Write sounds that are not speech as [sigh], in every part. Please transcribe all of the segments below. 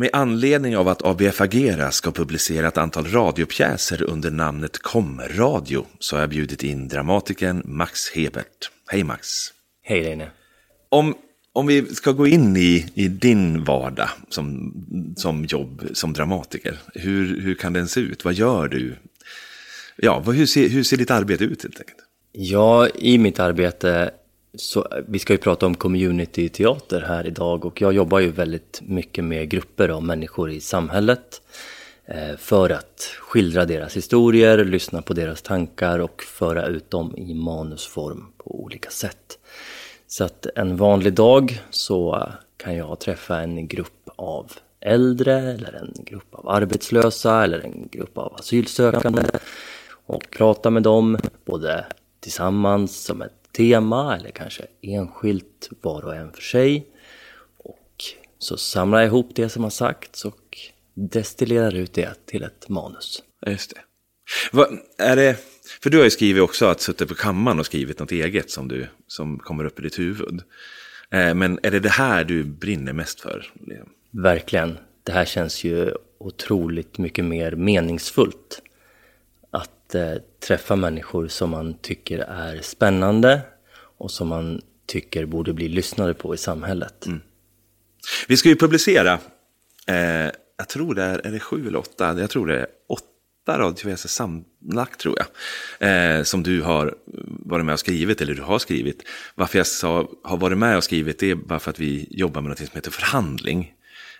Med anledning av att ABF Agera ska publicera ett antal radiopjäser under namnet Komradio så har jag bjudit in dramatikern Max Hebert. Hej Max! Hej Reine! Om, om vi ska gå in i, i din vardag som, som jobb som dramatiker, hur, hur kan den se ut? Vad gör du? Ja, hur ser, hur ser ditt arbete ut helt enkelt? Ja, i mitt arbete så vi ska ju prata om community-teater här idag och jag jobbar ju väldigt mycket med grupper av människor i samhället eh, för att skildra deras historier, lyssna på deras tankar och föra ut dem i manusform på olika sätt. Så att en vanlig dag så kan jag träffa en grupp av äldre eller en grupp av arbetslösa eller en grupp av asylsökande och prata med dem både tillsammans som ett tema eller kanske enskilt var och en för sig. Och så samlar jag ihop det som har sagts och destillerar ut det till ett manus. Just det. Vad, är det. För du har ju skrivit också att suttit på kammaren och skrivit något eget som, du, som kommer upp i ditt huvud. Eh, men är det det här du brinner mest för? Verkligen. Det här känns ju otroligt mycket mer meningsfullt eh, träffa människor som man tycker är spännande och som man tycker borde bli lyssnade på i samhället. Mm. Vi ska ju publicera, eh, jag tror det är, är det sju eller åtta, jag tror det är åtta radiopjäser sammanlagt tror jag. Eh, som du har varit med och skrivit, eller du har skrivit. Varför jag sa har varit med och skrivit, det är bara för att vi jobbar med något som heter förhandling.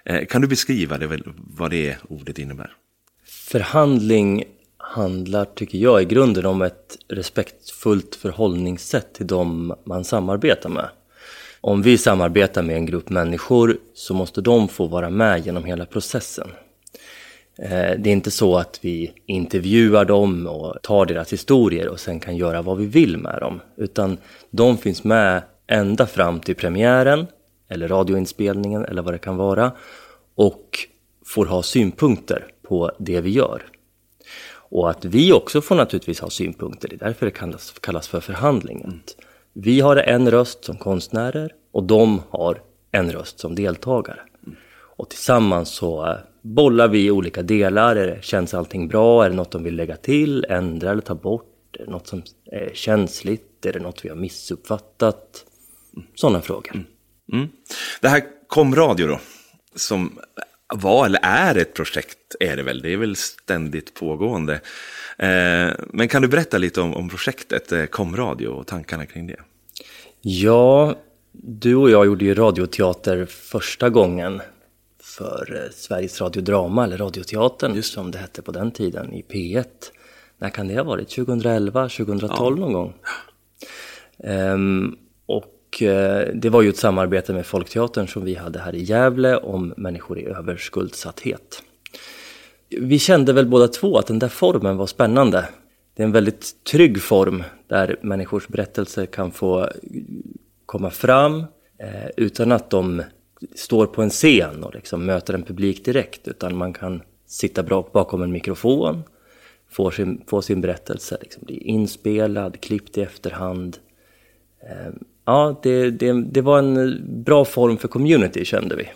Eh, kan du beskriva det, vad det ordet innebär? Förhandling handlar, tycker jag, i grunden om ett respektfullt förhållningssätt till de man samarbetar med. Om vi samarbetar med en grupp människor så måste de få vara med genom hela processen. Eh, det är inte så att vi intervjuar dem och tar deras historier och sen kan göra vad vi vill med dem. Utan de finns med ända fram till premiären eller radioinspelningen eller vad det kan vara och får ha synpunkter på det vi gör. Och att vi också får naturligtvis ha synpunkter, det är därför det kallas, kallas för förhandling. Mm. Vi har en röst som konstnärer och de har en röst som deltagare. Mm. Och tillsammans så eh, bollar vi olika delar. Känns allting bra? Är det något de vill lägga till, ändra eller ta bort? Är det något som är känsligt? Är det något vi har missuppfattat? Sådana frågor. Mm. Mm. Det här kom radio då, som var eller är ett projekt, är det väl. Det är väl ständigt pågående. Eh, men kan du berätta lite om, om projektet eh, Komradio och tankarna kring det? Ja, du och jag gjorde ju radioteater första gången för eh, Sveriges Radiodrama, eller Radioteatern Just. som det hette på den tiden, i P1. När kan det ha varit? 2011, 2012 ja. någon gång? Um, [gasps] och och eh, det var ju ett samarbete med Folkteatern som vi hade här i Gävle om människor i överskuldsatthet. Vi kände väl båda två att den där formen var spännande. Det är en väldigt trygg form där människors berättelser kan få komma fram eh, utan att de står på en scen och liksom möter en publik direkt. Utan man kan sitta bakom en mikrofon, få sin, få sin berättelse liksom bli inspelad, klippt i efterhand. Ehm, Ja, det, det, det var en bra form för community kände vi.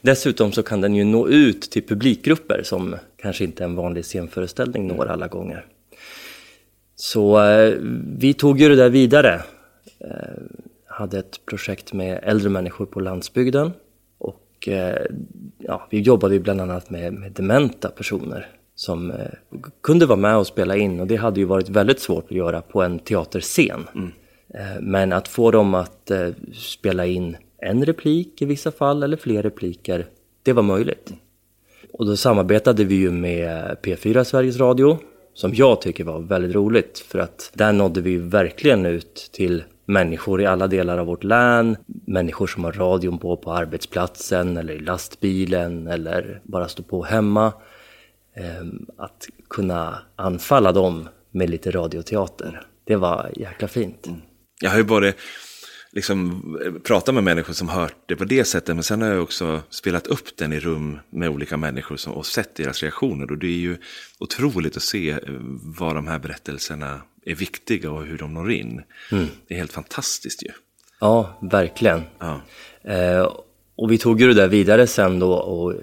Dessutom så kan den ju nå ut till publikgrupper som kanske inte en vanlig scenföreställning når alla gånger. Så eh, vi tog ju det där vidare. Eh, hade ett projekt med äldre människor på landsbygden. Och eh, ja, vi jobbade ju bland annat med, med dementa personer som kunde vara med och spela in. Och det hade ju varit väldigt svårt att göra på en teaterscen. Mm. Eh, men att få dem att eh, spela in en replik i vissa fall eller fler repliker, det var möjligt. Och då samarbetade vi ju med P4 Sveriges Radio, som jag tycker var väldigt roligt, för att där nådde vi verkligen ut till människor i alla delar av vårt län, människor som har radion på på arbetsplatsen eller i lastbilen eller bara står på hemma. Ehm, att kunna anfalla dem med lite radioteater, det var jäkla fint. Mm. Jag har ju både liksom pratat med människor som hört det på det sättet, men sen har jag också spelat upp den i rum med olika människor som, och sett deras reaktioner. Och det är ju otroligt att se eh, vad de här berättelserna är viktiga och hur de når in. Mm. Det är helt fantastiskt ju. Ja, verkligen. Ja. Eh, Och vi tog ju det där vidare sen då och eh,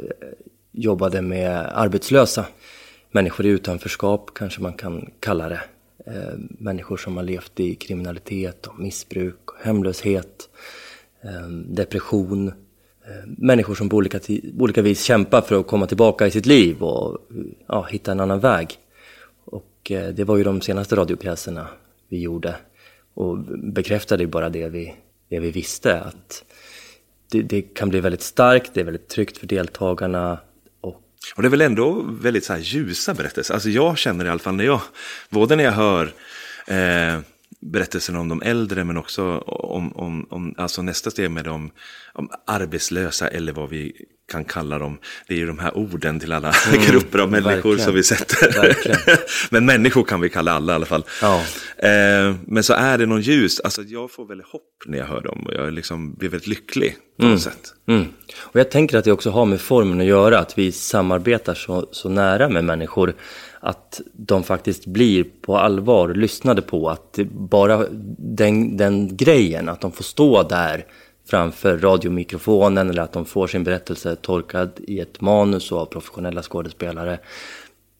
jobbade med arbetslösa. Människor i utanförskap kanske man kan kalla det. Eh, människor som har levt i kriminalitet och missbruk, hemlöshet, eh, depression. Eh, människor som på olika, olika vis kämpar för att komma tillbaka i sitt liv och ja, hitta en annan väg. Och eh, det var ju de senaste radiopjäserna vi gjorde och bekräftade ju bara det vi, det vi visste. att det, det, kan bli väldigt starkt, det är väldigt tryggt för deltagarna. Och, det är väl ändå väldigt så här ljusa berättelser. Alltså jag känner i alla fall när jag, både när jag hör eh, berättelsen om de äldre men också om, om, om alltså nästa steg med de om arbetslösa eller vad vi kan kalla dem. Det är ju de här orden till alla mm, [laughs] grupper av människor verkligen. som vi sätter. [laughs] men människor kan vi kalla alla i alla fall. Ja. Eh, men så är det någon ljus, alltså jag får väldigt hopp när jag hör dem och jag liksom blir väldigt lycklig på mm. något sätt. Mm. Och jag tänker att det också har med formen att göra, att vi samarbetar så, så nära med människor att de faktiskt blir på allvar lyssnade på. Att bara den, den grejen, att de får stå där framför radiomikrofonen eller att de får sin berättelse tolkad i ett manus av professionella skådespelare.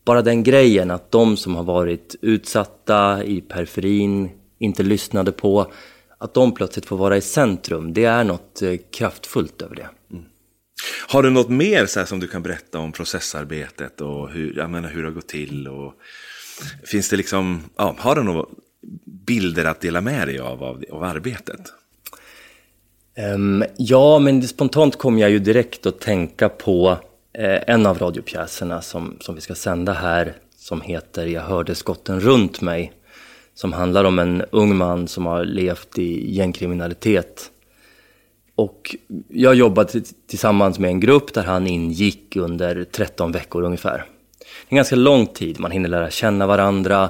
Bara den grejen att de som har varit utsatta i periferin, inte lyssnade på, att de plötsligt får vara i centrum, det är något eh, kraftfullt över det. Mm. Har du något mer så som du kan berätta om processarbetet och hur, jag menar, hur det har gått till? Och, finns det liksom, ja, har du några bilder att dela med dig av, av, av arbetet? Um, ja, men spontant kom jag ju direkt att tänka på uh, en av radiopjäserna som, som vi ska sända här, som heter Jag hörde skotten runt mig. Som handlar om en ung man som har levt i gängkriminalitet och jag jobbade tillsammans med en grupp där han ingick under 13 veckor ungefär. Det är en ganska lång tid, man hinner lära känna varandra,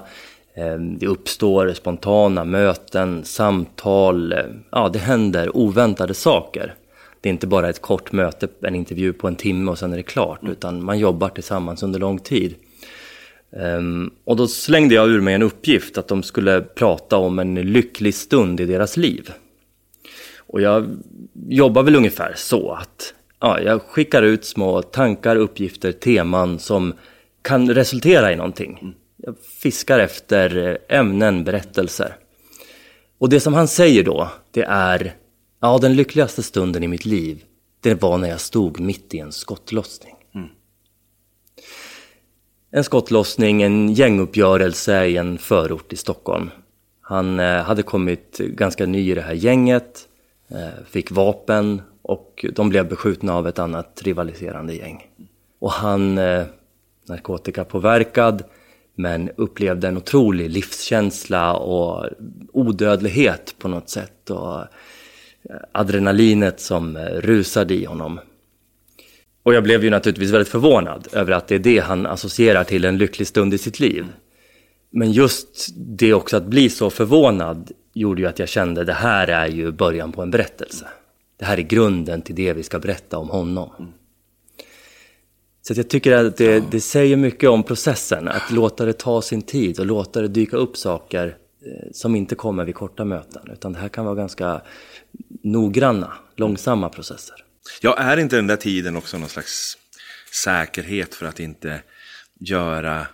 det uppstår spontana möten, samtal, eh, ja det händer oväntade saker. Det är inte bara ett kort möte, en intervju på en timme och sen är det klart, mm. utan man jobbar tillsammans under lång tid. Um, och då slängde jag ur mig en uppgift att de skulle prata om en lycklig stund i deras liv. Och jag jobbar väl ungefär så att ja, jag skickar ut små tankar, uppgifter, teman som kan resultera i någonting. Jag fiskar efter ämnen, berättelser. Och det som han säger då, det är ja, den lyckligaste stunden i mitt liv, det var när jag stod mitt i en skottlossning. Mm. En skottlossning, en gänguppgörelse i en förort i Stockholm. Han eh, hade kommit ganska ny i det här gänget. Eh, fick vapen och de blev beskjutna av ett annat rivaliserande gäng. Och han, eh, narkotikapåverkad, men upplevde en otrolig livskänsla och odödlighet på något sätt. Och eh, adrenalinet som eh, rusade i honom. Och jag blev ju naturligtvis väldigt förvånad över att det är det han associerar till en lycklig stund i sitt liv. Men just det också att bli så förvånad gjorde ju att jag kände att det här är ju början på en berättelse. Det här är grunden till det vi ska berätta om honom. Mm. Så jag tycker att det, det, säger mycket om processen, att låta det ta sin tid och låta det dyka upp saker eh, som inte kommer vid korta möten. Utan det här kan vara ganska noggranna, långsamma processer. Ja, är inte den där tiden också någon slags säkerhet för att inte göra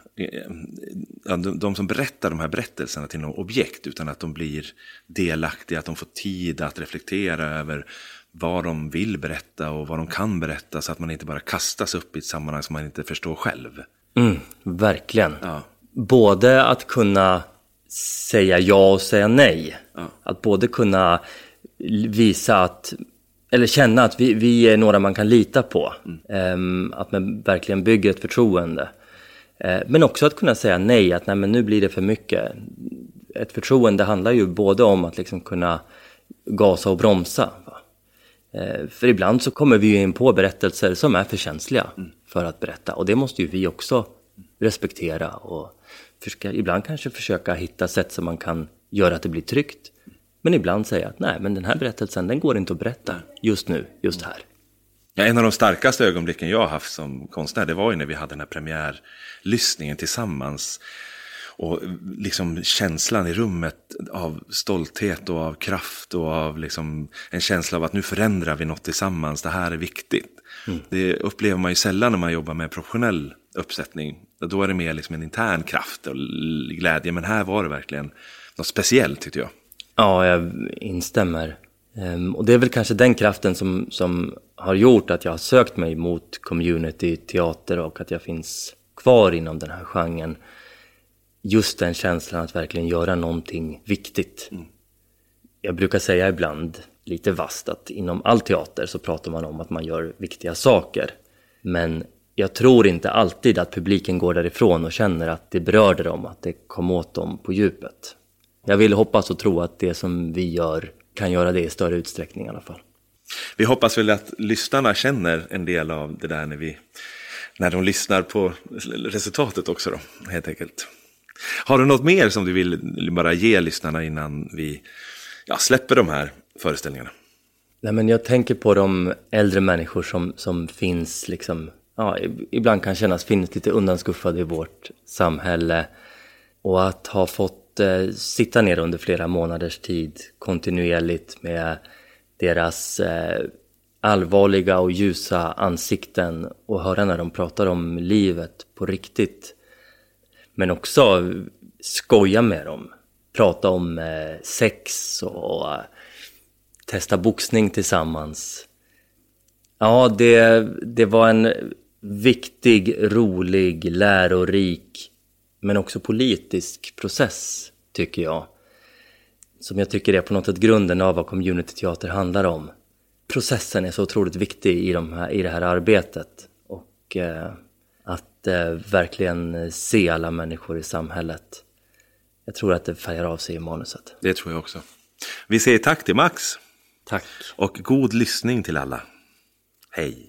de, de som berättar de här berättelserna till något objekt, utan att de blir delaktiga, att de får tid att reflektera över vad de vill berätta och vad de kan berätta, så att man inte bara kastas upp i ett sammanhang som man inte förstår själv. Mm, verkligen. Ja. Både att kunna säga ja och säga nej. Ja. Att både kunna visa att eller känna att vi, vi är några man kan lita på. Mm. Um, att man verkligen bygger ett förtroende. Eh, men också att kunna säga nej, att nej, men nu blir det för mycket. Ett förtroende handlar ju både om att liksom kunna gasa och bromsa. Eh, Eh, för ibland så kommer vi in på berättelser som är för känsliga för att berätta. Och det måste ju vi också respektera och försöka, ibland kanske försöka hitta sätt som man kan göra att det blir tryggt. Men ibland säga att nej, men den här berättelsen den går inte att berätta just nu, just här. Ja, en av de starkaste ögonblicken jag har haft som konstnär, det var ju när vi hade den här premiärlyssningen tillsammans och liksom känslan i rummet av stolthet och av kraft och av liksom en känsla av att nu förändrar vi något tillsammans, det här är viktigt. Mm. Det upplever man ju sällan när man jobbar med professionell uppsättning. Då är det mer liksom en intern kraft och glädje, men här var det verkligen något speciellt tyckte jag. Ja, jag instämmer. Ehm, och det är väl kanske den kraften som, som har gjort att jag har sökt mig mot community, teater och att jag finns kvar inom den här genren. Just den känslan att verkligen göra någonting viktigt. Mm. Jag brukar säga ibland, lite vast, att inom all teater så pratar man om att man gör viktiga saker. Men jag tror inte alltid att publiken går därifrån och känner att det berörde dem, att det kom åt dem på djupet. Jag vill hoppas och tro att det som vi gör kan göra det i större utsträckning i alla fall. Vi hoppas väl att lyssnarna känner en del av det där när, vi, när de lyssnar på resultatet också då, helt enkelt. Har du något mer som du vill bara ge lyssnarna innan vi ja, släpper de här föreställningarna? Nej, men jag tänker på de äldre människor som, som finns, liksom, ja, ibland kan kännas finns lite undanskuffade i vårt samhälle. Och att ha fått eh, sitta ner under flera månaders tid kontinuerligt med deras eh, allvarliga och ljusa ansikten och höra när de pratar om livet på riktigt. Men också skoja med dem. Prata om eh, sex och eh, testa boxning tillsammans. Ja, det, det var en viktig, rolig, lärorik men också politisk process, tycker jag. Som jag tycker är på något sätt grunden av vad communityteater handlar om. Processen är så otroligt viktig i, de här, i det här arbetet. Och eh, att eh, verkligen se alla människor i samhället. Jag tror att det färgar av sig i manuset. Det tror jag också. Vi säger tack till Max. Tack. Och god lyssning till alla. Hej.